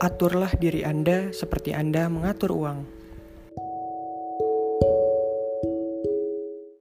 Aturlah diri Anda seperti Anda mengatur uang.